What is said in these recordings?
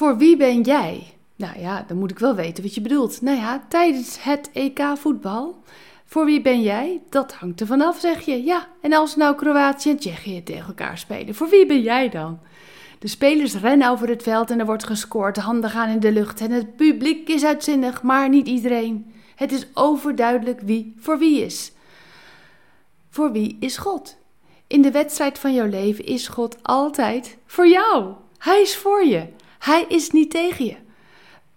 Voor wie ben jij? Nou ja, dan moet ik wel weten wat je bedoelt. Nou ja, tijdens het EK voetbal. Voor wie ben jij? Dat hangt er vanaf, zeg je. Ja, en als nou Kroatië en Tsjechië tegen elkaar spelen, voor wie ben jij dan? De spelers rennen over het veld en er wordt gescoord. De handen gaan in de lucht en het publiek is uitzinnig, maar niet iedereen. Het is overduidelijk wie voor wie is. Voor wie is God? In de wedstrijd van jouw leven is God altijd voor jou. Hij is voor je. Hij is niet tegen je.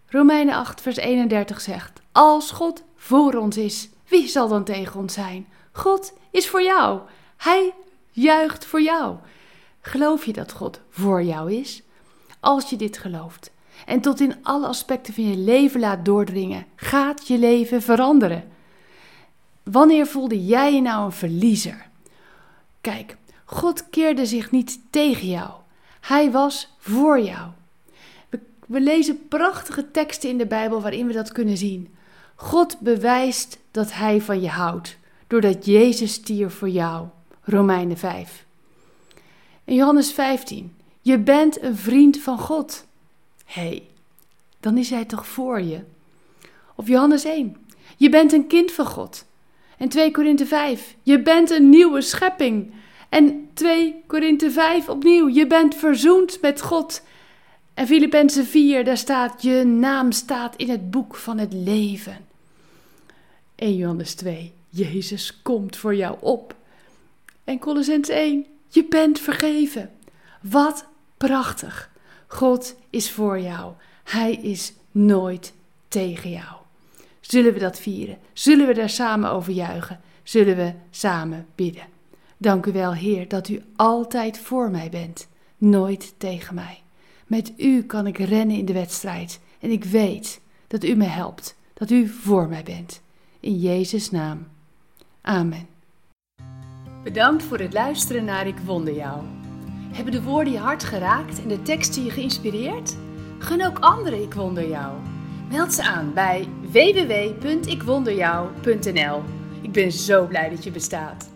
Romeinen 8, vers 31 zegt: Als God voor ons is, wie zal dan tegen ons zijn? God is voor jou. Hij juicht voor jou. Geloof je dat God voor jou is? Als je dit gelooft en tot in alle aspecten van je leven laat doordringen, gaat je leven veranderen. Wanneer voelde jij je nou een verliezer? Kijk, God keerde zich niet tegen jou. Hij was voor jou. We, lezen prachtige teksten in de Bijbel waarin we dat kunnen zien. God bewijst dat Hij van je houdt, doordat Jezus stierf voor jou. Romeinen 5. In Johannes 15. Je bent een vriend van God. Hé, hey, dan is Hij toch voor je? Of Johannes 1. Je bent een kind van God. En 2 Korinthe 5. Je bent een nieuwe schepping. En 2 Korinthe 5 opnieuw. Je bent verzoend met God. En Filippenzen 4, daar staat: Je naam staat in het boek van het leven. 1 Johannes 2. Jezus komt voor jou op. En Colossens 1. Je bent vergeven. Wat prachtig. God is voor jou. Hij is nooit tegen jou. Zullen we dat vieren? Zullen we daar samen over juichen? Zullen we samen bidden? Dank u wel, Heer, dat u altijd voor mij bent, nooit tegen mij. Met u kan ik rennen in de wedstrijd en ik weet dat u me helpt, dat u voor mij bent. In Jezus' naam. Amen. Bedankt voor het luisteren naar Ik Wonder Jou. Hebben de woorden je hart geraakt en de teksten je geïnspireerd? Gun ook anderen Ik Wonder Jou. Meld ze aan bij www.ikwonderjou.nl. Ik ben zo blij dat je bestaat.